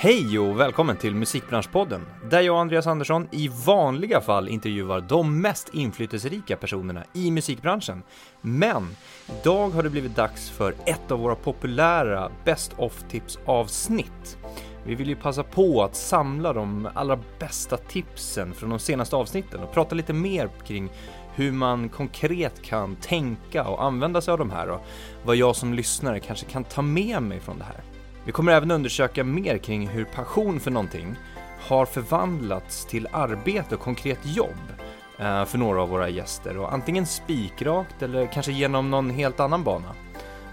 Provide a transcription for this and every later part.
Hej och välkommen till Musikbranschpodden, där jag och Andreas Andersson i vanliga fall intervjuar de mest inflytelserika personerna i musikbranschen. Men idag har det blivit dags för ett av våra populära Best of Tips avsnitt. Vi vill ju passa på att samla de allra bästa tipsen från de senaste avsnitten och prata lite mer kring hur man konkret kan tänka och använda sig av de här och vad jag som lyssnare kanske kan ta med mig från det här. Vi kommer även undersöka mer kring hur passion för någonting har förvandlats till arbete och konkret jobb eh, för några av våra gäster och antingen spikrakt eller kanske genom någon helt annan bana.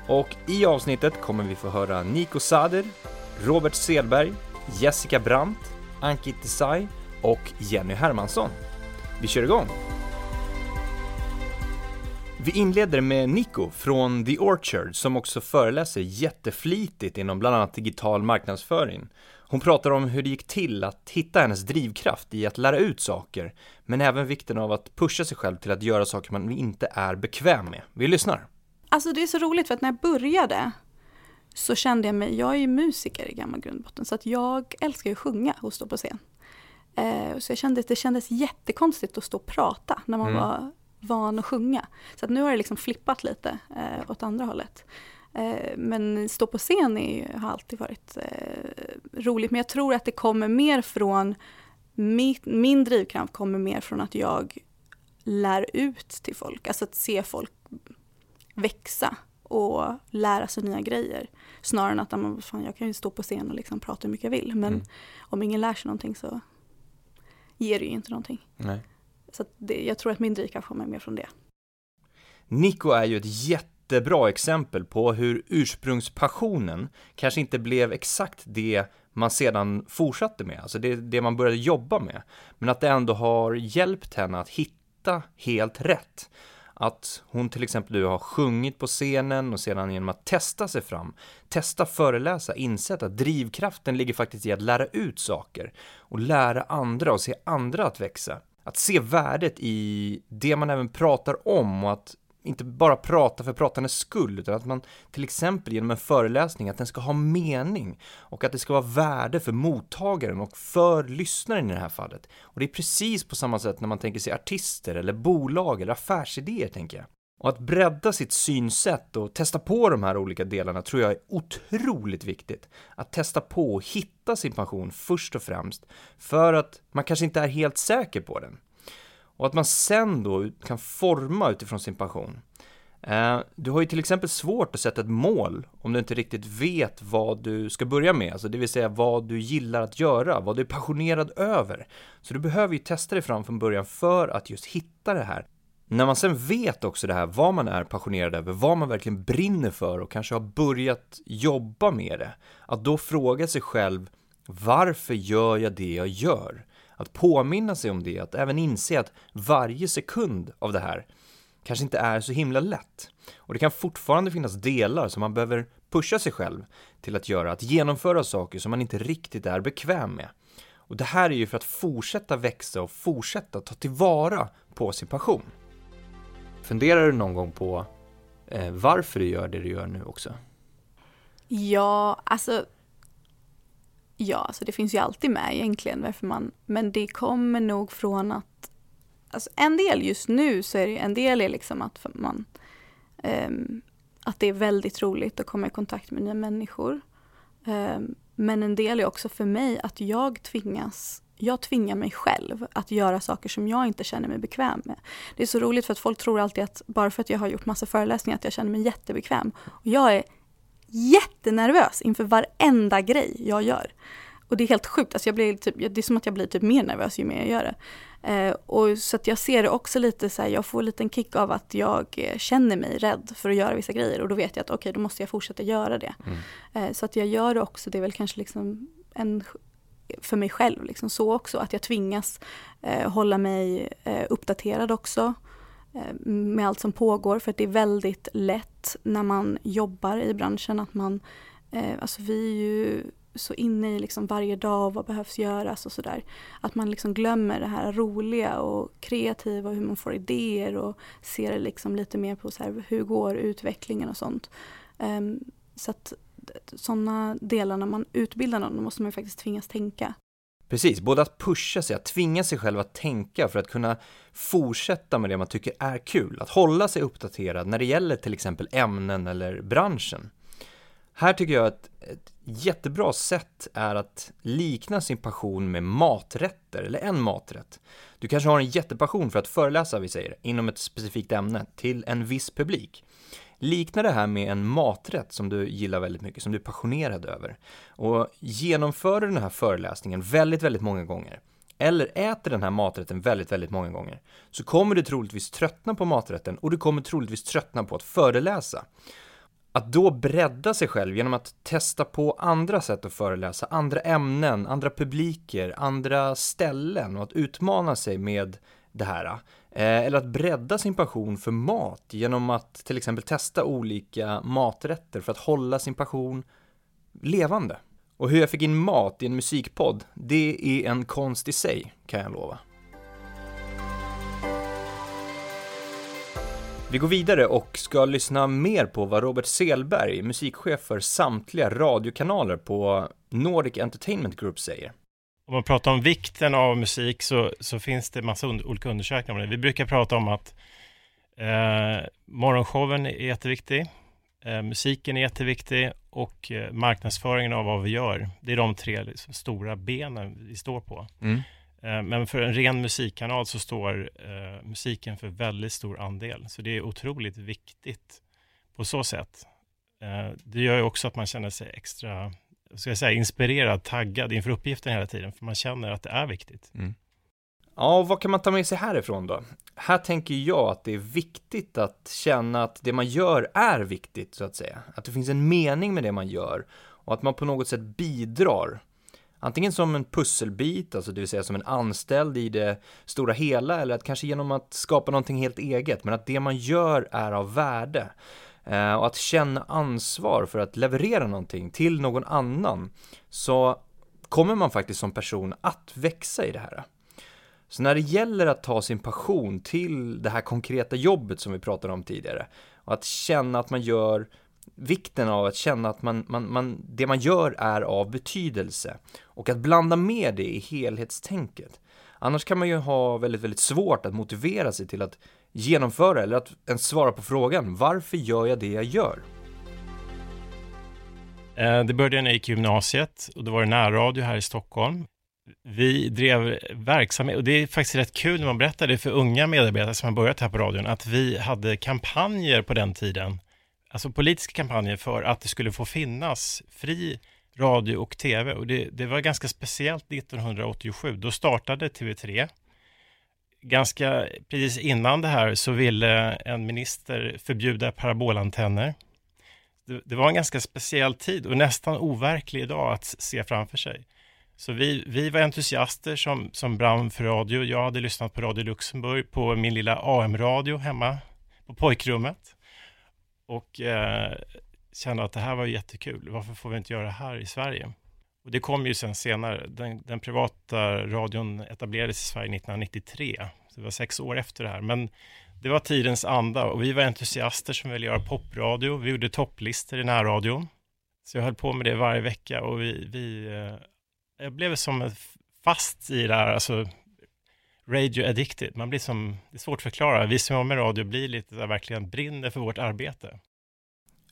Och i avsnittet kommer vi få höra Nico Sader, Robert Selberg, Jessica Brandt, Ankit Desai och Jenny Hermansson. Vi kör igång! Vi inleder med Nico från The Orchard som också föreläser jätteflitigt inom bland annat digital marknadsföring. Hon pratar om hur det gick till att hitta hennes drivkraft i att lära ut saker, men även vikten av att pusha sig själv till att göra saker man inte är bekväm med. Vi lyssnar. Alltså det är så roligt för att när jag började så kände jag mig, jag är ju musiker i gammal grundbotten, så att jag älskar ju att sjunga och stå på scen. Eh, så jag kände att det kändes jättekonstigt att stå och prata när man mm. var van att sjunga. Så att nu har det liksom flippat lite eh, åt andra hållet. Eh, men stå på scen är, har alltid varit eh, roligt. Men jag tror att det kommer mer från, min, min drivkraft kommer mer från att jag lär ut till folk. Alltså att se folk växa och lära sig nya grejer. Snarare än att man, fan, jag kan ju stå på scen och liksom prata hur mycket jag vill. Men mm. om ingen lär sig någonting så ger det ju inte någonting. Nej. Så det, jag tror att min drivkraft kommer mer från det. Nico är ju ett jättebra exempel på hur ursprungspassionen kanske inte blev exakt det man sedan fortsatte med, alltså det, det man började jobba med, men att det ändå har hjälpt henne att hitta helt rätt. Att hon till exempel nu har sjungit på scenen och sedan genom att testa sig fram, testa föreläsa, insett att drivkraften ligger faktiskt i att lära ut saker och lära andra och se andra att växa att se värdet i det man även pratar om och att inte bara prata för pratandets skull, utan att man till exempel genom en föreläsning, att den ska ha mening och att det ska vara värde för mottagaren och för lyssnaren i det här fallet. Och det är precis på samma sätt när man tänker sig artister eller bolag eller affärsidéer, tänker jag. Och att bredda sitt synsätt och testa på de här olika delarna tror jag är otroligt viktigt. Att testa på och hitta sin passion först och främst, för att man kanske inte är helt säker på den. Och att man sen då kan forma utifrån sin passion. Eh, du har ju till exempel svårt att sätta ett mål om du inte riktigt vet vad du ska börja med, alltså det vill säga vad du gillar att göra, vad du är passionerad över. Så du behöver ju testa dig fram från början för att just hitta det här när man sen vet också det här, vad man är passionerad över, vad man verkligen brinner för och kanske har börjat jobba med det, att då fråga sig själv, varför gör jag det jag gör? Att påminna sig om det, att även inse att varje sekund av det här kanske inte är så himla lätt. Och det kan fortfarande finnas delar som man behöver pusha sig själv till att göra, att genomföra saker som man inte riktigt är bekväm med. Och det här är ju för att fortsätta växa och fortsätta ta tillvara på sin passion. Funderar du någon gång på eh, varför du gör det du gör nu också? Ja, alltså Ja, alltså det finns ju alltid med egentligen varför man, men det kommer nog från att, alltså en del just nu så är det, en del är liksom att man, um, att det är väldigt roligt att komma i kontakt med nya människor. Um, men en del är också för mig att jag tvingas jag tvingar mig själv att göra saker som jag inte känner mig bekväm med. Det är så roligt för att folk tror alltid att bara för att jag har gjort massa föreläsningar att jag känner mig jättebekväm. Och jag är jättenervös inför varenda grej jag gör. Och det är helt sjukt, alltså jag blir typ, det är som att jag blir typ mer nervös ju mer jag gör det. Eh, och så att jag ser det också lite så här, jag får en liten kick av att jag eh, känner mig rädd för att göra vissa grejer och då vet jag att okej, okay, då måste jag fortsätta göra det. Mm. Eh, så att jag gör det också, det är väl kanske liksom en för mig själv liksom så också, att jag tvingas eh, hålla mig eh, uppdaterad också eh, med allt som pågår för att det är väldigt lätt när man jobbar i branschen att man, eh, alltså vi är ju så inne i liksom varje dag och vad behövs göras och sådär. Att man liksom glömmer det här roliga och kreativa och hur man får idéer och ser liksom lite mer på så här, hur går utvecklingen och sånt. Um, så att sådana delar när man utbildar någon, då måste man ju faktiskt tvingas tänka. Precis, både att pusha sig, att tvinga sig själv att tänka för att kunna fortsätta med det man tycker är kul, att hålla sig uppdaterad när det gäller till exempel ämnen eller branschen. Här tycker jag att ett jättebra sätt är att likna sin passion med maträtter, eller en maträtt. Du kanske har en jättepassion för att föreläsa, vi säger, inom ett specifikt ämne till en viss publik. Likna det här med en maträtt som du gillar väldigt mycket, som du är passionerad över. Och genomför du den här föreläsningen väldigt, väldigt många gånger, eller äter den här maträtten väldigt, väldigt många gånger, så kommer du troligtvis tröttna på maträtten och du kommer troligtvis tröttna på att föreläsa. Att då bredda sig själv genom att testa på andra sätt att föreläsa, andra ämnen, andra publiker, andra ställen och att utmana sig med det här. Eh, eller att bredda sin passion för mat genom att till exempel testa olika maträtter för att hålla sin passion levande. Och hur jag fick in mat i en musikpodd, det är en konst i sig, kan jag lova. Vi går vidare och ska lyssna mer på vad Robert Selberg, musikchef för samtliga radiokanaler på Nordic Entertainment Group säger. Om man pratar om vikten av musik så, så finns det massa und olika undersökningar om det. Vi brukar prata om att eh, morgonshowen är jätteviktig, eh, musiken är jätteviktig och eh, marknadsföringen av vad vi gör. Det är de tre liksom, stora benen vi står på. Mm. Eh, men för en ren musikkanal så står eh, musiken för väldigt stor andel. Så det är otroligt viktigt på så sätt. Eh, det gör ju också att man känner sig extra ska jag säga, inspirerad, taggad inför uppgiften hela tiden. För man känner att det är viktigt. Mm. Ja, vad kan man ta med sig härifrån då? Här tänker jag att det är viktigt att känna att det man gör är viktigt, så att säga. Att det finns en mening med det man gör och att man på något sätt bidrar Antingen som en pusselbit, alltså det vill säga som en anställd i det stora hela, eller att kanske genom att skapa någonting helt eget, men att det man gör är av värde. Eh, och att känna ansvar för att leverera någonting till någon annan, så kommer man faktiskt som person att växa i det här. Så när det gäller att ta sin passion till det här konkreta jobbet som vi pratade om tidigare, och att känna att man gör vikten av att känna att man, man, man, det man gör är av betydelse och att blanda med det i helhetstänket. Annars kan man ju ha väldigt, väldigt svårt att motivera sig till att genomföra eller att ens svara på frågan varför gör jag det jag gör? Eh, det började när jag gick i gymnasiet och då var det närradio här i Stockholm. Vi drev verksamhet och det är faktiskt rätt kul när man berättar det för unga medarbetare som har börjat här på radion att vi hade kampanjer på den tiden alltså politiska kampanjer för att det skulle få finnas fri radio och tv. Och det, det var ganska speciellt 1987. Då startade TV3. Ganska precis innan det här så ville en minister förbjuda parabolantenner. Det, det var en ganska speciell tid och nästan overklig idag att se framför sig. Så vi, vi var entusiaster som, som brann för radio. Jag hade lyssnat på Radio Luxemburg på min lilla AM-radio hemma på pojkrummet och eh, kände att det här var jättekul. Varför får vi inte göra det här i Sverige? Och det kom ju sen senare. Den, den privata radion etablerades i Sverige 1993. Så det var sex år efter det här. Men det var tidens anda och vi var entusiaster som ville göra popradio. Vi gjorde topplistor i närradion. Så jag höll på med det varje vecka och vi, vi eh, jag blev som fast i det här, alltså radio addicted. Man blir som, det är svårt att förklara. Vi som har med radio blir lite där verkligen brinner för vårt arbete.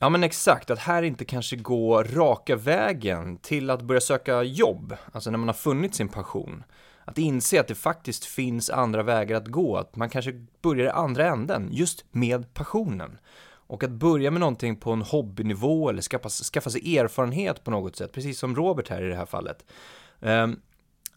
Ja men exakt, att här inte kanske gå raka vägen till att börja söka jobb, alltså när man har funnit sin passion. Att inse att det faktiskt finns andra vägar att gå, att man kanske börjar i andra änden, just med passionen. Och att börja med någonting på en hobbynivå eller skaffa, skaffa sig erfarenhet på något sätt, precis som Robert här i det här fallet. Ehm,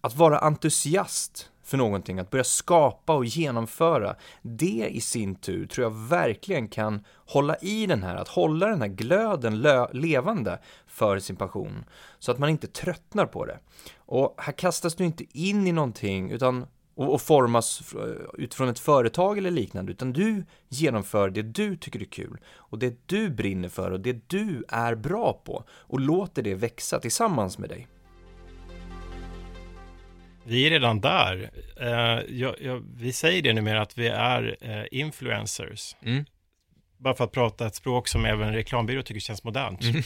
att vara entusiast för någonting, att börja skapa och genomföra, det i sin tur tror jag verkligen kan hålla i den här, att hålla den här glöden levande för sin passion, så att man inte tröttnar på det. Och här kastas du inte in i någonting, utan och, och formas utifrån ett företag eller liknande, utan du genomför det du tycker är kul och det du brinner för och det du är bra på och låter det växa tillsammans med dig. Vi är redan där. Uh, jag, jag, vi säger det numera att vi är uh, influencers. Mm. Bara för att prata ett språk som även reklambyrå tycker känns modernt. Mm.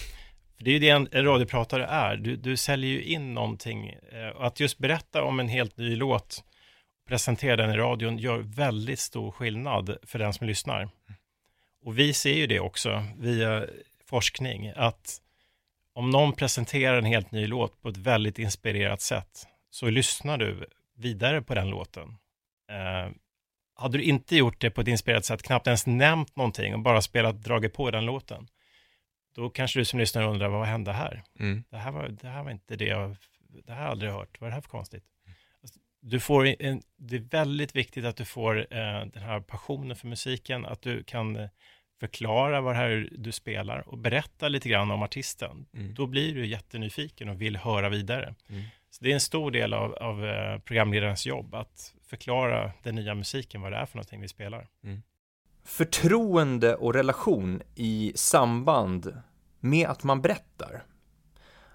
För det är ju det en, en radiopratare är, du, du säljer ju in någonting. Eh, och att just berätta om en helt ny låt, presentera den i radion, gör väldigt stor skillnad för den som lyssnar. Och vi ser ju det också via forskning, att om någon presenterar en helt ny låt på ett väldigt inspirerat sätt, så lyssnar du vidare på den låten. Eh, hade du inte gjort det på ett inspirerat sätt, knappt ens nämnt någonting och bara spelat, dragit på den låten, då kanske du som lyssnare undrar, vad hände här? Mm. Det, här var, det här var inte det jag, det här har jag aldrig hört, vad är det här för konstigt? Alltså, Du får en, det är väldigt viktigt att du får eh, den här passionen för musiken, att du kan eh, förklara vad det här du spelar och berätta lite grann om artisten. Mm. Då blir du jättenyfiken och vill höra vidare. Mm. Så det är en stor del av, av eh, programledarens jobb, att förklara den nya musiken, vad det är för någonting vi spelar. Mm. Förtroende och relation i samband med att man berättar.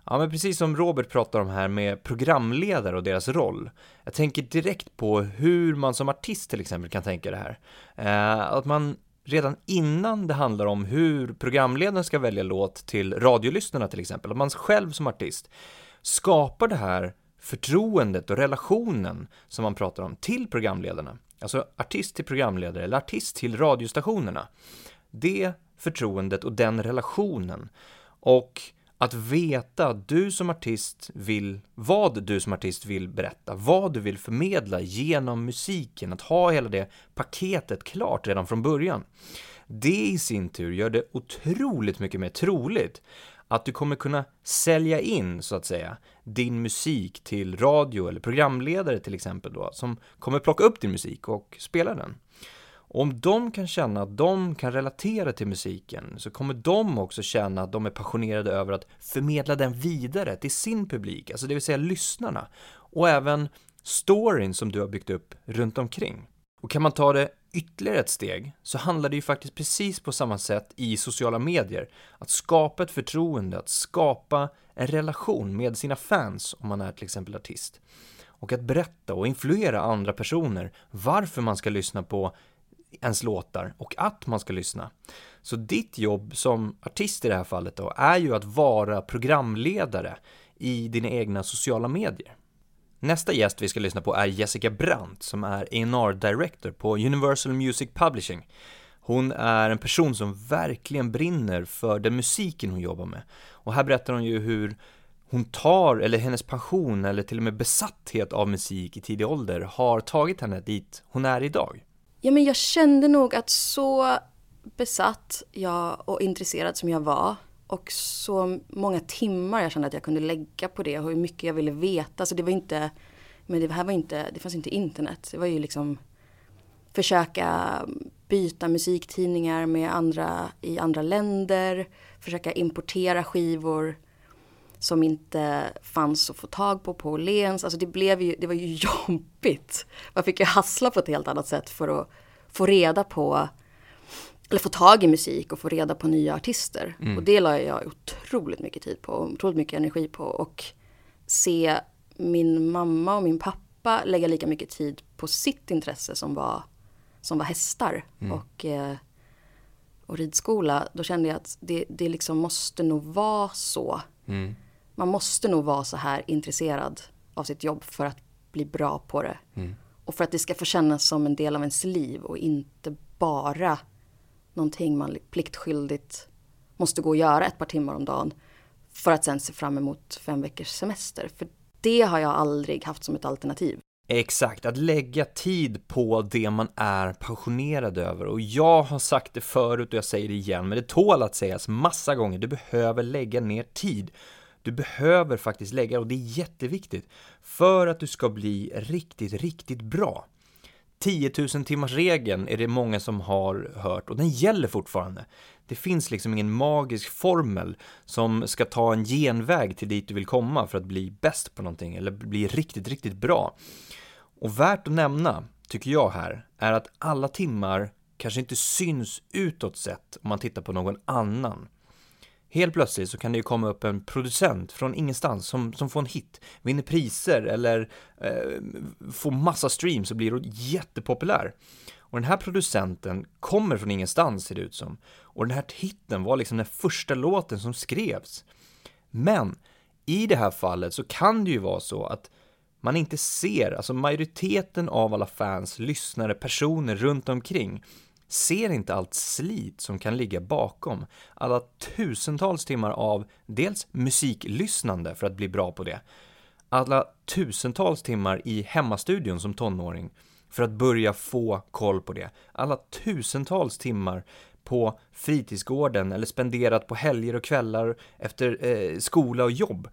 Ja, men precis som Robert pratar om här med programledare och deras roll. Jag tänker direkt på hur man som artist till exempel kan tänka det här. Eh, att man redan innan det handlar om hur programledaren ska välja låt till radiolyssnarna till exempel, att man själv som artist skapar det här förtroendet och relationen som man pratar om till programledarna. Alltså artist till programledare eller artist till radiostationerna. Det förtroendet och den relationen. Och att veta att du som artist vill, vad du som artist vill berätta, vad du vill förmedla genom musiken, att ha hela det paketet klart redan från början. Det i sin tur gör det otroligt mycket mer troligt att du kommer kunna sälja in, så att säga, din musik till radio eller programledare till exempel då, som kommer plocka upp din musik och spela den. Och om de kan känna att de kan relatera till musiken så kommer de också känna att de är passionerade över att förmedla den vidare till sin publik, alltså det vill säga lyssnarna. Och även storyn som du har byggt upp runt omkring. Och kan man ta det ytterligare ett steg så handlar det ju faktiskt precis på samma sätt i sociala medier. Att skapa ett förtroende, att skapa en relation med sina fans om man är till exempel artist. Och att berätta och influera andra personer varför man ska lyssna på ens låtar och att man ska lyssna. Så ditt jobb som artist i det här fallet då är ju att vara programledare i dina egna sociala medier. Nästa gäst vi ska lyssna på är Jessica Brandt som är A&R Director på Universal Music Publishing. Hon är en person som verkligen brinner för den musiken hon jobbar med. Och här berättar hon ju hur hon tar, eller hennes passion eller till och med besatthet av musik i tidig ålder har tagit henne dit hon är idag. Ja, men jag kände nog att så besatt jag och intresserad som jag var och så många timmar jag kände att jag kunde lägga på det och hur mycket jag ville veta. Så det var inte, men det här var inte, det fanns inte internet. Det var ju liksom försöka byta musiktidningar med andra i andra länder, försöka importera skivor som inte fanns att få tag på på Åhléns. Alltså det blev ju, det var ju jobbigt. Man fick ju hassla på ett helt annat sätt för att få reda på, eller få tag i musik och få reda på nya artister. Och det la jag otroligt mycket tid på, otroligt mycket energi på. Och se min mamma och min pappa lägga lika mycket tid på sitt intresse som var, som var hästar. Och, eh, och ridskola, då kände jag att det, det liksom måste nog vara så. Man måste nog vara så här intresserad av sitt jobb för att bli bra på det. Och för att det ska få kännas som en del av ens liv och inte bara någonting man pliktskyldigt måste gå och göra ett par timmar om dagen för att sen se fram emot fem veckors semester. För det har jag aldrig haft som ett alternativ. Exakt, att lägga tid på det man är passionerad över. Och jag har sagt det förut och jag säger det igen, men det tål att sägas massa gånger. Du behöver lägga ner tid. Du behöver faktiskt lägga, och det är jätteviktigt, för att du ska bli riktigt, riktigt bra. 10 000 timmars regeln är det många som har hört och den gäller fortfarande. Det finns liksom ingen magisk formel som ska ta en genväg till dit du vill komma för att bli bäst på någonting eller bli riktigt, riktigt bra. Och värt att nämna, tycker jag här, är att alla timmar kanske inte syns utåt sett om man tittar på någon annan. Helt plötsligt så kan det ju komma upp en producent från ingenstans som, som får en hit, vinner priser eller eh, får massa streams och blir jättepopulär. Och den här producenten kommer från ingenstans ser det ut som. Och den här hitten var liksom den första låten som skrevs. Men i det här fallet så kan det ju vara så att man inte ser, alltså majoriteten av alla fans, lyssnare, personer runt omkring ser inte allt slit som kan ligga bakom alla tusentals timmar av dels musiklyssnande för att bli bra på det, alla tusentals timmar i hemmastudion som tonåring för att börja få koll på det, alla tusentals timmar på fritidsgården eller spenderat på helger och kvällar efter eh, skola och jobb.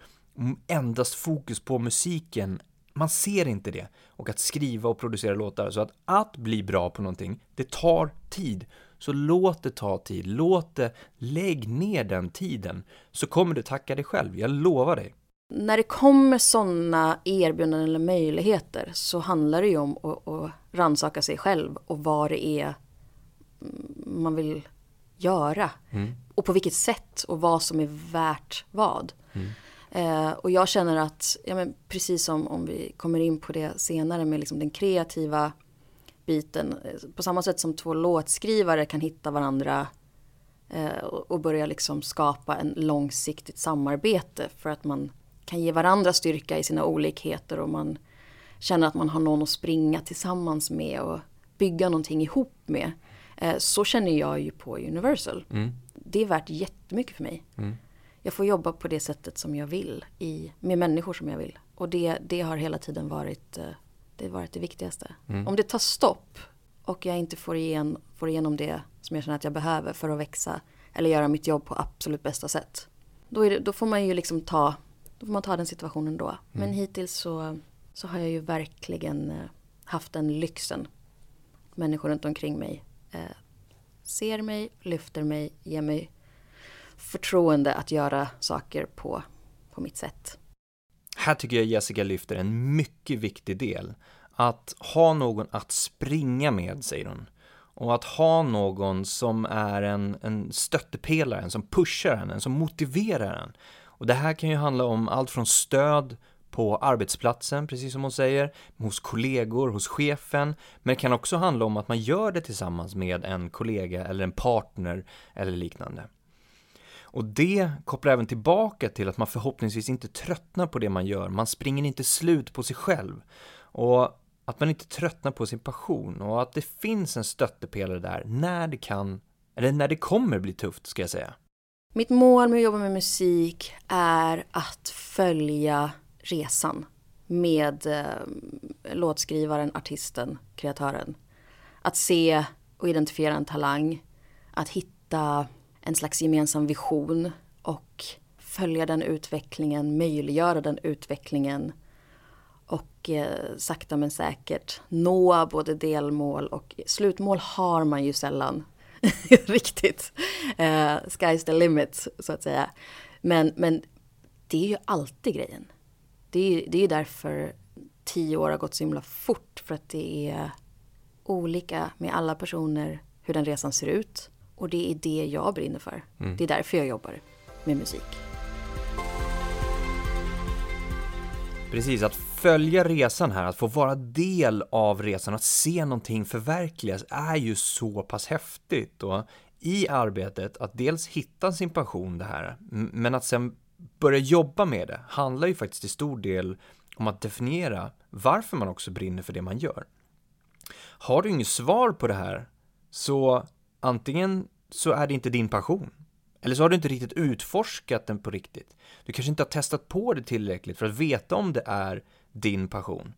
Endast fokus på musiken man ser inte det. Och att skriva och producera låtar. Så att, att bli bra på någonting, det tar tid. Så låt det ta tid, låt det, lägg ner den tiden. Så kommer du tacka dig själv, jag lovar dig. När det kommer sådana erbjudanden eller möjligheter så handlar det ju om att, att rannsaka sig själv och vad det är man vill göra. Mm. Och på vilket sätt och vad som är värt vad. Mm. Eh, och jag känner att, ja, men precis som om vi kommer in på det senare med liksom den kreativa biten. Eh, på samma sätt som två låtskrivare kan hitta varandra eh, och börja liksom skapa en långsiktigt samarbete för att man kan ge varandra styrka i sina olikheter och man känner att man har någon att springa tillsammans med och bygga någonting ihop med. Eh, så känner jag ju på Universal. Mm. Det är värt jättemycket för mig. Mm jag får jobba på det sättet som jag vill i, med människor som jag vill. Och det, det har hela tiden varit eh, det, varit det viktigaste. Mm. Om det tar stopp och jag inte får, igen, får igenom det som jag känner att jag behöver för att växa eller göra mitt jobb på absolut bästa sätt. Då, det, då får man ju liksom ta, då får man ta den situationen då. Mm. Men hittills så, så har jag ju verkligen eh, haft den lyxen. Människor runt omkring mig eh, ser mig, lyfter mig, ger mig förtroende att göra saker på, på mitt sätt. Här tycker jag Jessica lyfter en mycket viktig del. Att ha någon att springa med, säger hon. Och att ha någon som är en, en stöttepelare, en som pushar henne, en som motiverar henne. Och det här kan ju handla om allt från stöd på arbetsplatsen, precis som hon säger, hos kollegor, hos chefen, men det kan också handla om att man gör det tillsammans med en kollega eller en partner eller liknande. Och det kopplar även tillbaka till att man förhoppningsvis inte tröttnar på det man gör. Man springer inte slut på sig själv. Och att man inte tröttnar på sin passion och att det finns en stöttepelare där när det kan, eller när det kommer bli tufft ska jag säga. Mitt mål med att jobba med musik är att följa resan med eh, låtskrivaren, artisten, kreatören. Att se och identifiera en talang, att hitta en slags gemensam vision och följa den utvecklingen, möjliggöra den utvecklingen och eh, sakta men säkert nå både delmål och slutmål har man ju sällan riktigt. Eh, sky's the limit så att säga. Men, men det är ju alltid grejen. Det är, det är därför tio år har gått så himla fort för att det är olika med alla personer hur den resan ser ut. Och det är det jag brinner för. Mm. Det är därför jag jobbar med musik. Precis, att följa resan här, att få vara del av resan, att se någonting förverkligas är ju så pass häftigt. Och i arbetet, att dels hitta sin passion det här, men att sen börja jobba med det, handlar ju faktiskt till stor del om att definiera varför man också brinner för det man gör. Har du inget svar på det här, så antingen så är det inte din passion. Eller så har du inte riktigt utforskat den på riktigt. Du kanske inte har testat på det tillräckligt för att veta om det är din passion.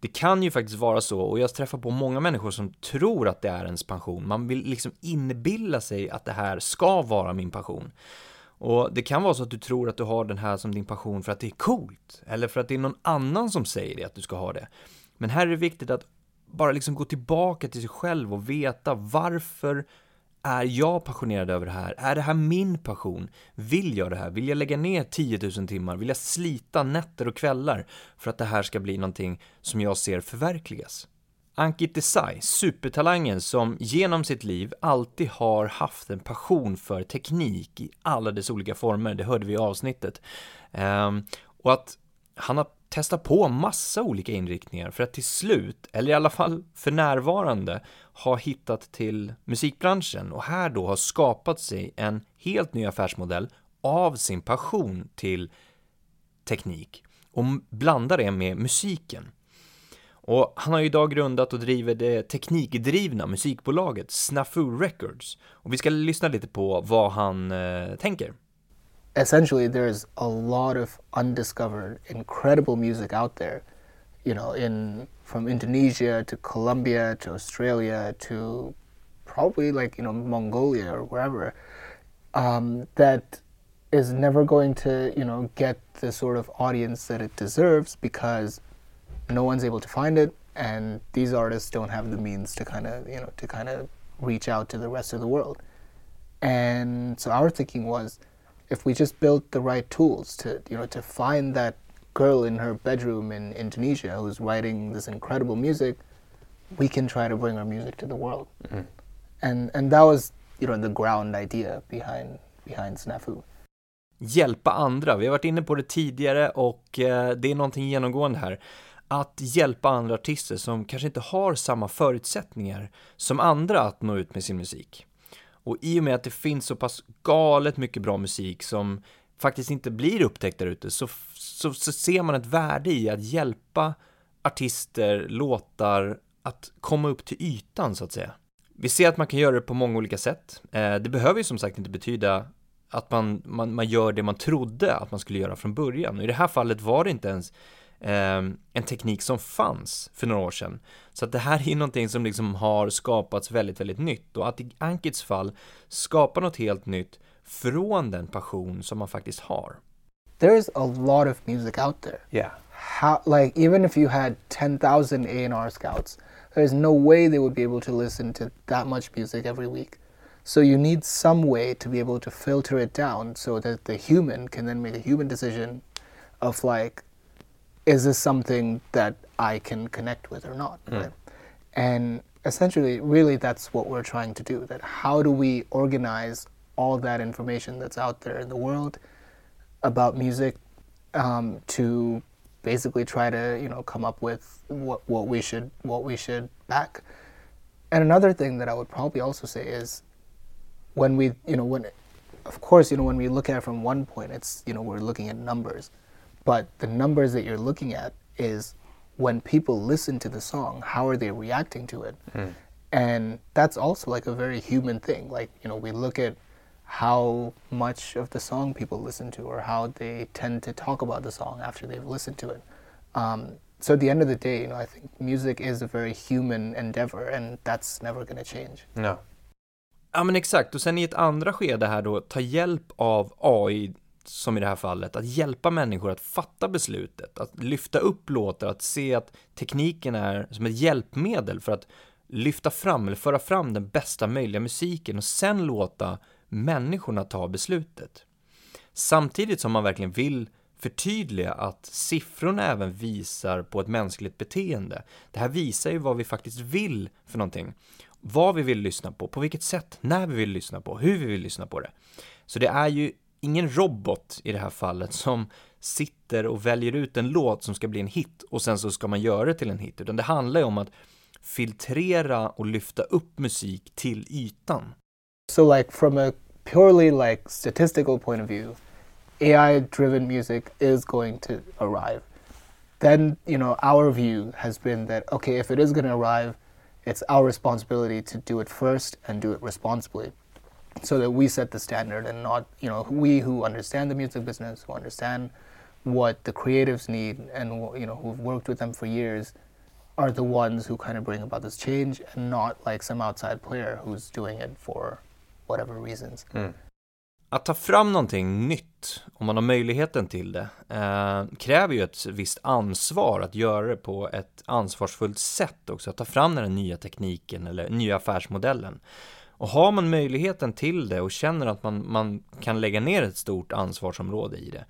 Det kan ju faktiskt vara så, och jag träffar på många människor som tror att det är ens passion. Man vill liksom inbilla sig att det här ska vara min passion. Och det kan vara så att du tror att du har den här som din passion för att det är coolt, eller för att det är någon annan som säger det att du ska ha det. Men här är det viktigt att bara liksom gå tillbaka till sig själv och veta varför är jag passionerad över det här? Är det här min passion? Vill jag det här? Vill jag lägga ner 10 000 timmar? Vill jag slita nätter och kvällar för att det här ska bli någonting som jag ser förverkligas? Ankit Desai, supertalangen som genom sitt liv alltid har haft en passion för teknik i alla dess olika former, det hörde vi i avsnittet. Ehm, och att han har testat på massa olika inriktningar för att till slut, eller i alla fall för närvarande, har hittat till musikbranschen och här då har skapat sig en helt ny affärsmodell av sin passion till teknik och blanda det med musiken. Och han har ju idag grundat och driver det teknikdrivna musikbolaget Snafu Records. Och vi ska lyssna lite på vad han eh, tänker. Essentially there's a lot of undiscovered incredible music out there. You know, in from Indonesia to Colombia to Australia to probably like, you know, Mongolia or wherever. Um, that is never going to, you know, get the sort of audience that it deserves because no one's able to find it, and these artists don't have the means to kind of you know to kind of reach out to the rest of the world. And so our thinking was, if we just built the right tools to you know to find that girl in her bedroom in Indonesia who's writing this incredible music, we can try to bring our music to the world. Mm-hmm. And and that was you know the ground idea behind behind Snafu. Hjälpa andra, vi har varit inne på det tidigare och eh, det är någonting genomgående här. att hjälpa andra artister som kanske inte har samma förutsättningar som andra att nå ut med sin musik. Och i och med att det finns så pass galet mycket bra musik som faktiskt inte blir upptäckt där ute så, så, så ser man ett värde i att hjälpa artister, låtar att komma upp till ytan så att säga. Vi ser att man kan göra det på många olika sätt. Eh, det behöver ju som sagt inte betyda att man, man, man gör det man trodde att man skulle göra från början. Och I det här fallet var det inte ens eh, en teknik som fanns för några år sedan. Så att det här är någonting som liksom har skapats väldigt, väldigt nytt och att i Ankits fall skapa något helt nytt från den passion som man faktiskt har. There's a lot of music out there. Yeah. How, like even if you had 10,000 A&R scouts, there's no way they would be able to listen to that much music every week. So you need some way to be able to filter it down so that the human can then make a human decision of like is this something that I can connect with or not? Mm. Right? And essentially, really, that's what we're trying to do. That how do we organize all that information that's out there in the world about music um, to basically try to you know come up with what what we should what we should back. And another thing that I would probably also say is when we you know when of course you know when we look at it from one point it's you know we're looking at numbers but the numbers that you're looking at is when people listen to the song, how are they reacting to it? Mm. And that's also like a very human thing. Like, you know, we look at how much of the song people listen to or how they tend to talk about the song after they've listened to it. Um, so at the end of the day, you know, I think music is a very human endeavor and that's never going to change. No. Ja men exakt, och sen i ett andra skede här då, ta hjälp av AI som i det här fallet, att hjälpa människor att fatta beslutet, att lyfta upp låtar, att se att tekniken är som ett hjälpmedel för att lyfta fram eller föra fram den bästa möjliga musiken och sen låta människorna ta beslutet. Samtidigt som man verkligen vill förtydliga att siffrorna även visar på ett mänskligt beteende. Det här visar ju vad vi faktiskt vill för någonting. Vad vi vill lyssna på, på vilket sätt, när vi vill lyssna på, hur vi vill lyssna på det. Så det är ju ingen robot i det här fallet som sitter och väljer ut en låt som ska bli en hit och sen så ska man göra det till en hit, utan det handlar ju om att filtrera och lyfta upp musik till ytan. So like from a purely like statistical point of view, AI driven music is going to arrive. Then, you know, our view has been that okay, if it is going to arrive, it's our responsibility to do it first and do it responsibly. so that we set the standard and not you know we who understand the music business who understand what the creatives need and you know who've worked with them for years are the ones who kind of bring about this change and not like some outside player who's doing it for whatever reasons. Mm. Att ta fram någonting nytt, om man har möjligheten till det, eh, kräver ju ett visst ansvar att göra det på ett ansvarsfullt sätt också, att ta fram den här nya tekniken eller nya affärsmodellen. Och har man möjligheten till det och känner att man, man kan lägga ner ett stort ansvarsområde i det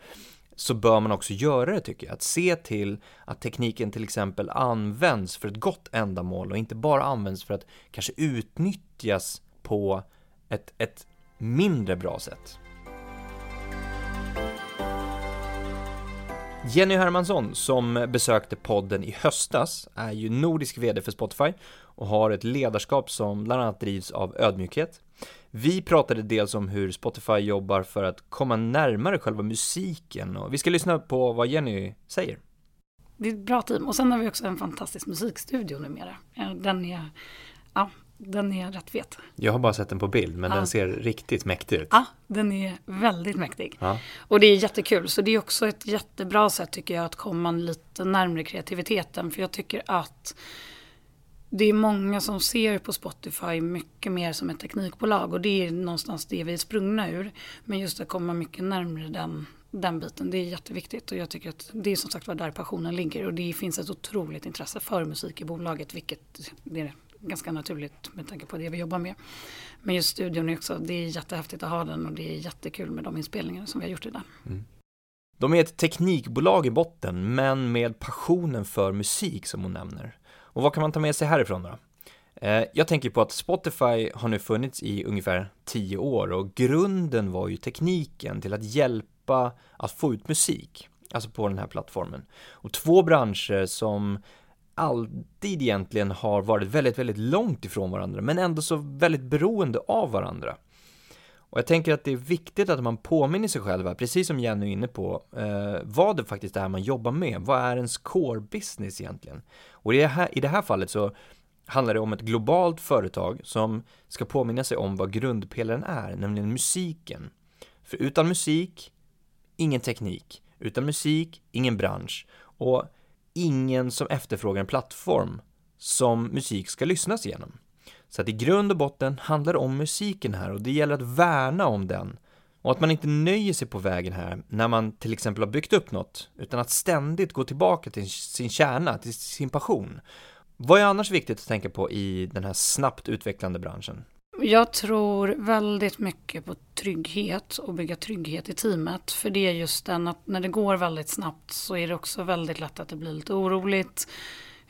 så bör man också göra det tycker jag. Att se till att tekniken till exempel används för ett gott ändamål och inte bara används för att kanske utnyttjas på ett, ett mindre bra sätt. Jenny Hermansson, som besökte podden i höstas, är ju nordisk VD för Spotify och har ett ledarskap som bland annat drivs av ödmjukhet. Vi pratade dels om hur Spotify jobbar för att komma närmare själva musiken och vi ska lyssna på vad Jenny säger. Det är ett bra team och sen har vi också en fantastisk musikstudio numera. Eh, den är, ja, den är rätt fet. Jag har bara sett den på bild, men Ja. den ser riktigt mäktig ut. Ja, den är väldigt mäktig. Ja. Och det är jättekul, så det är också ett jättebra sätt tycker jag att komma lite närmare kreativiteten. För jag tycker att det är många som ser på Spotify mycket mer som ett teknikbolag och det är någonstans det vi är sprungna ur. Men just att komma mycket närmare den, den biten, det är jätteviktigt och jag tycker att det är som sagt var där passionen ligger och det finns ett otroligt intresse för musik i bolaget vilket det ganska naturligt med tanke på det vi jobbar med. Men just studion är också, det är jättehäftigt att ha den och det är jättekul med de inspelningar som vi har gjort i den. Mm. De är ett teknikbolag i botten, men med passionen för musik som hon nämner. Och vad kan man ta med sig härifrån då? Eh, jag tänker på att Spotify har nu funnits i ungefär 10 år och grunden var ju tekniken till att hjälpa att få ut musik, alltså på den här plattformen. Och två branscher som alltid egentligen har varit väldigt, väldigt långt ifrån varandra, men ändå så väldigt beroende av varandra. Och jag tänker att det är viktigt att man påminner sig själv, precis som Jenny är inne på, eh, vad det faktiskt är man jobbar med. Vad är ens core business egentligen? Och i det, här, i det här fallet så handlar det om ett globalt företag som ska påminna sig om vad grundpelaren är, nämligen musiken. För utan musik, ingen teknik. Utan musik, ingen bransch. Och ingen som efterfrågar en plattform som musik ska lyssnas igenom. Så att i grund och botten handlar det om musiken här och det gäller att värna om den. Och att man inte nöjer sig på vägen här när man till exempel har byggt upp något, utan att ständigt gå tillbaka till sin kärna, till sin passion. Vad är annars viktigt att tänka på i den här snabbt utvecklande branschen? Jag tror väldigt mycket på trygghet och bygga trygghet i teamet. För det är just den att när det går väldigt snabbt så är det också väldigt lätt att det blir lite oroligt.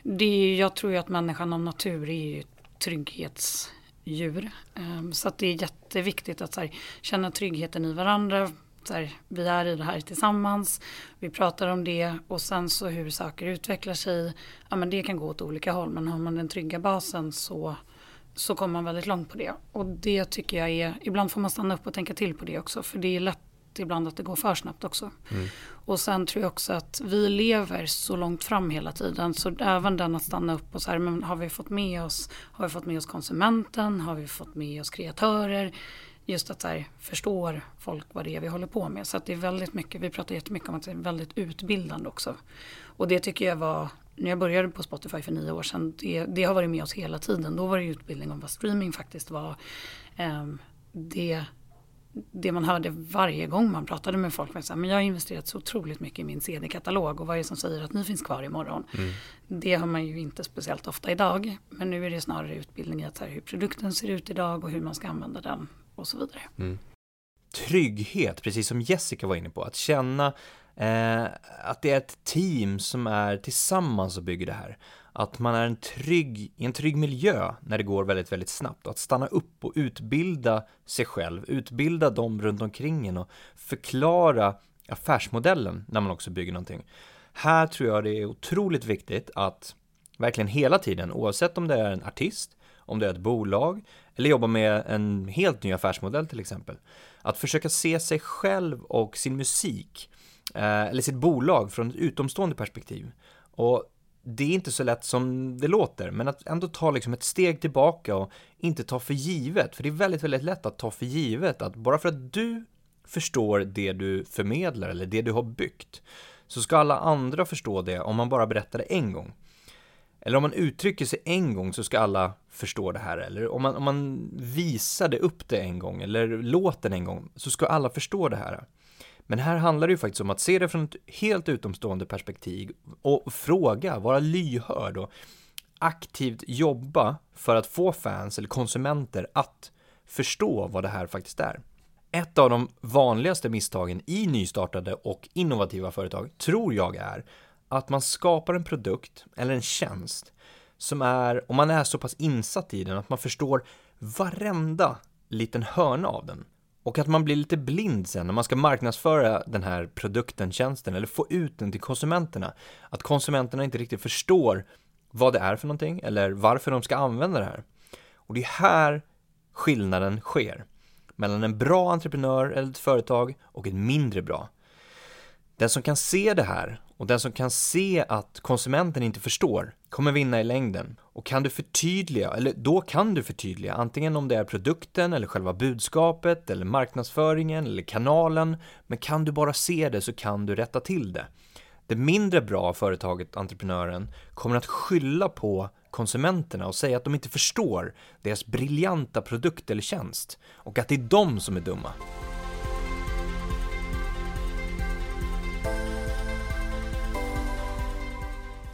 Det är, jag tror ju att människan av natur är ju trygghetsdjur. Ehm, så att det är jätteviktigt att så här, känna tryggheten i varandra. Så här, vi är i det här tillsammans, vi pratar om det och sen så hur saker utvecklar sig. Ja men det kan gå åt olika håll men har man den trygga basen så så kommer man väldigt långt på det. Och det tycker jag är, ibland får man stanna upp och tänka till på det också. För det är lätt ibland att det går för snabbt också. Och sen tror jag också att vi lever så långt fram hela tiden. Så även den att stanna upp och så här, men har vi fått med oss, har vi fått med oss konsumenten, har vi fått med oss kreatörer? Just att så här, förstår folk vad det är vi håller på med. Så att det är väldigt mycket, vi pratar jättemycket om att det är väldigt utbildande också. Och det tycker jag var, när jag började på Spotify för nio år sedan, det, det har varit med oss hela tiden. Då var det utbildning om vad streaming faktiskt var. Ehm, det, det man hörde varje gång man pratade med folk var men jag har investerat så otroligt mycket i min CD-katalog och vad är det som säger att ni finns kvar imorgon? Det har man ju inte speciellt ofta idag. Men nu är det snarare utbildning i att här, hur produkten ser ut idag och hur man ska använda den och så vidare. trygghet, precis som Jessica var inne på. Att känna eh, att det är ett team som är tillsammans och bygger det här. Att man är en trygg, i en trygg miljö när det går väldigt, väldigt snabbt. Och att stanna upp och utbilda sig själv, utbilda dem runt omkring en och förklara affärsmodellen när man också bygger någonting. Här tror jag det är otroligt viktigt att verkligen hela tiden, oavsett om det är en artist, om det är ett bolag eller jobba med en helt ny affärsmodell till exempel. Att försöka se sig själv och sin musik Eh, eller sitt bolag från ett utomstående perspektiv. Och det är inte så lätt som det låter, men att ändå ta liksom ett steg tillbaka och inte ta för givet. För det är väldigt, väldigt lätt att ta för givet att bara för att du förstår det du förmedlar eller det du har byggt så ska alla andra förstå det om man bara berättar det en gång. Eller om man uttrycker sig en gång så ska alla förstå det här. Eller om man, om man visade upp det en gång eller låter en gång så ska alla förstå det här. Men här handlar det ju faktiskt om att se det från ett helt utomstående perspektiv och fråga, vara lyhörd och aktivt jobba för att få fans eller konsumenter att förstå vad det här faktiskt är. Ett av de vanligaste misstagen i nystartade och innovativa företag tror jag är att man skapar en produkt eller en tjänst som är, om man är så pass insatt i den, att man förstår varenda liten hörna av den. Och att man blir lite blind sen när man ska marknadsföra den här produkten, tjänsten eller få ut den till konsumenterna. Att konsumenterna inte riktigt förstår vad det är för någonting eller varför de ska använda det här. Och det är här skillnaden sker. mellan en bra entreprenör eller ett företag och ett mindre bra. Den som kan se det här och den som kan se att konsumenten inte förstår kommer vinna i längden. Och kan du förtydliga, eller då kan du förtydliga, antingen om det är produkten eller själva budskapet eller marknadsföringen eller kanalen, men kan du bara se det så kan du rätta till det. Det mindre bra företaget, entreprenören, kommer att skylla på konsumenterna och säga att de inte förstår deras briljanta produkt eller tjänst och att det är de som är dumma.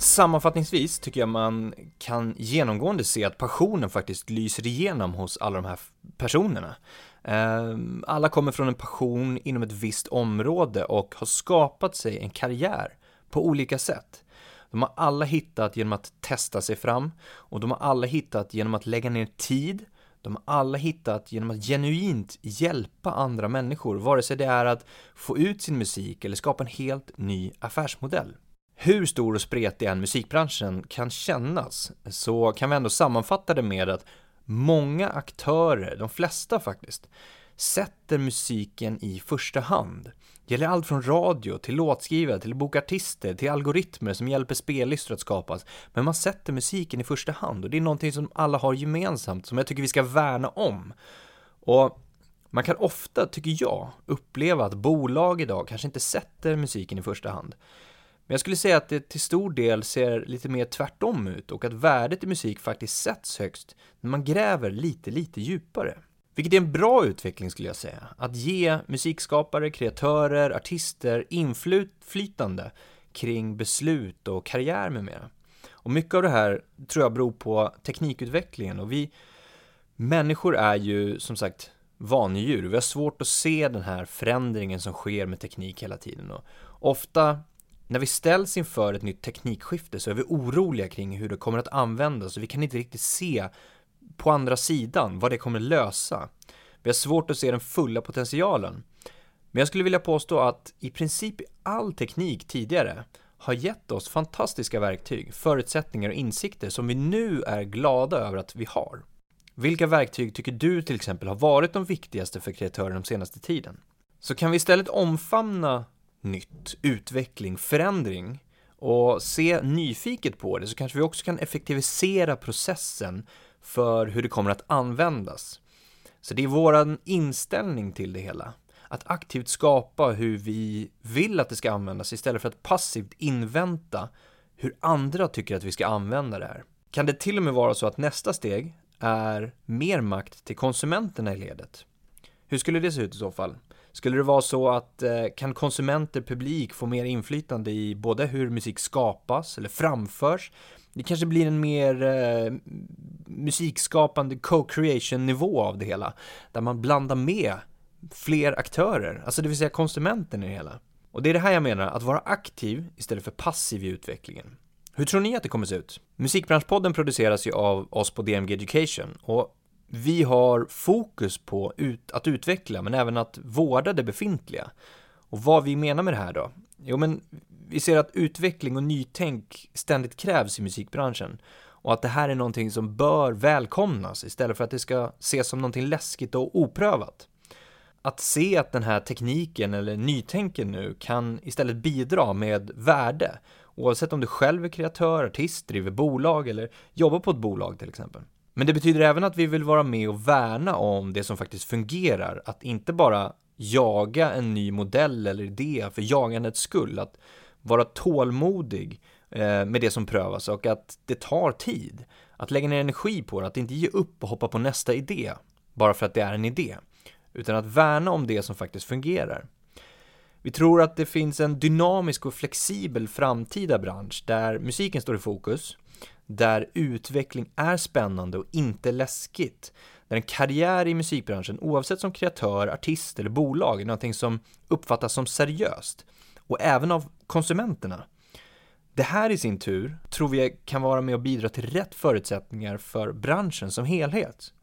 Sammanfattningsvis tycker jag man kan genomgående se att passionen faktiskt lyser igenom hos alla de här personerna. Ehm, alla kommer från en passion inom ett visst område och har skapat sig en karriär på olika sätt. De har alla hittat genom att testa sig fram och de har alla hittat genom att lägga ner tid. De har alla hittat genom att genuint hjälpa andra människor, vare sig det är att få ut sin musik eller skapa en helt ny affärsmodell. Hur stor och spretig än musikbranschen kan kännas så kan vi ändå sammanfatta det med att många aktörer, de flesta faktiskt, sätter musiken i första hand. Det gäller allt från radio till låtskrivare, till bokartister, till algoritmer som hjälper spellistor att skapas. Men man sätter musiken i första hand och det är någonting som alla har gemensamt som jag tycker vi ska värna om. Och man kan ofta, tycker jag, uppleva att bolag idag kanske inte sätter musiken i första hand. Men jag skulle säga att det till stor del ser lite mer tvärtom ut och att värdet i musik faktiskt sätts högst när man gräver lite, lite djupare. Vilket är en bra utveckling skulle jag säga. Att ge musikskapare, kreatörer, artister inflytande kring beslut och karriär med mera. Och mycket av det här tror jag beror på teknikutvecklingen och vi människor är ju som sagt vanedjur. Vi har svårt att se den här förändringen som sker med teknik hela tiden och ofta när vi ställs inför ett nytt teknikskifte så är vi oroliga kring hur det kommer att användas och vi kan inte riktigt se på andra sidan vad det kommer lösa. Vi har svårt att se den fulla potentialen. Men jag skulle vilja påstå att i princip all teknik tidigare har gett oss fantastiska verktyg, förutsättningar och insikter som vi nu är glada över att vi har. Vilka verktyg tycker du till exempel har varit de viktigaste för kreatörer de senaste tiden? Så kan vi istället omfamna nytt, utveckling, förändring och se nyfiket på det så kanske vi också kan effektivisera processen för hur det kommer att användas. Så det är våran inställning till det hela. Att aktivt skapa hur vi vill att det ska användas istället för att passivt invänta hur andra tycker att vi ska använda det här. Kan det till och med vara så att nästa steg är mer makt till konsumenterna i ledet? Hur skulle det se ut i så fall? Skulle det vara så att eh, kan konsumenter, publik få mer inflytande i både hur musik skapas eller framförs? Det kanske blir en mer eh, musikskapande co-creation nivå av det hela, där man blandar med fler aktörer, alltså det vill säga konsumenten i det hela. Och det är det här jag menar, att vara aktiv istället för passiv i utvecklingen. Hur tror ni att det kommer se ut? Musikbranschpodden produceras ju av oss på DMG Education och vi har fokus på ut, att utveckla men även att vårda det befintliga. Och vad vi menar med det här då? Jo men vi ser att utveckling och nytänk ständigt krävs i musikbranschen och att det här är någonting som bör välkomnas istället för att det ska ses som någonting läskigt och oprövat. Att se att den här tekniken eller nytänken nu kan istället bidra med värde oavsett om du själv är kreatör, artist, driver bolag eller jobbar på ett bolag till exempel. Men det betyder även att vi vill vara med och värna om det som faktiskt fungerar, att inte bara jaga en ny modell eller idé för jagandets skull, att vara tålmodig eh, med det som prövas och att det tar tid. Att lägga ner energi på det, att inte ge upp och hoppa på nästa idé bara för att det är en idé, utan att värna om det som faktiskt fungerar. Vi tror att det finns en dynamisk och flexibel framtida bransch där musiken står i fokus, där utveckling är spännande och inte läskigt. Där en karriär i musikbranschen, oavsett som kreatör, artist eller bolag, är någonting som uppfattas som seriöst. Och även av konsumenterna. Det här i sin tur tror vi kan vara med och bidra till rätt förutsättningar för branschen som helhet.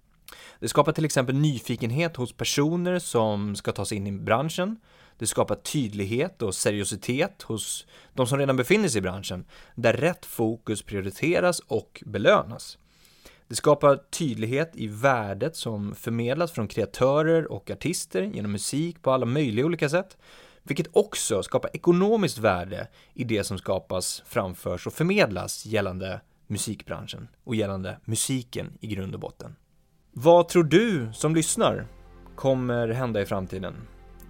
Det skapar till exempel nyfikenhet hos personer som ska ta sig in i branschen. Det skapar tydlighet och seriositet hos de som redan befinner sig i branschen, där rätt fokus prioriteras och belönas. Det skapar tydlighet i värdet som förmedlas från kreatörer och artister genom musik på alla möjliga olika sätt, vilket också skapar ekonomiskt värde i det som skapas, framförs och förmedlas gällande musikbranschen och gällande musiken i grund och botten. Vad tror du som lyssnar kommer hända i framtiden?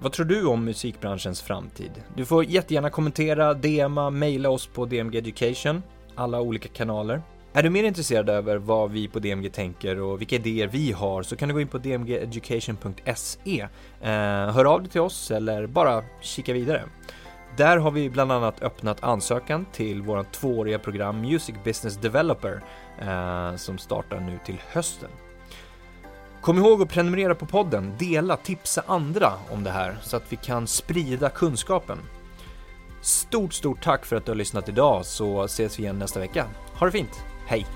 Vad tror du om musikbranschens framtid? Du får jättegärna kommentera, DMa, mejla oss på DMG Education, alla olika kanaler. Är du mer intresserad över vad vi på DMG tänker och vilka idéer vi har så kan du gå in på dmgeducation.se. Eh, hör av dig till oss eller bara kika vidare. Där har vi bland annat öppnat ansökan till vårt tvååriga program Music Business Developer eh, som startar nu till hösten. Kom ihåg att prenumerera på podden, dela, tipsa andra om det här så att vi kan sprida kunskapen. Stort, stort tack för att du har lyssnat idag så ses vi igen nästa vecka. Ha det fint, hej!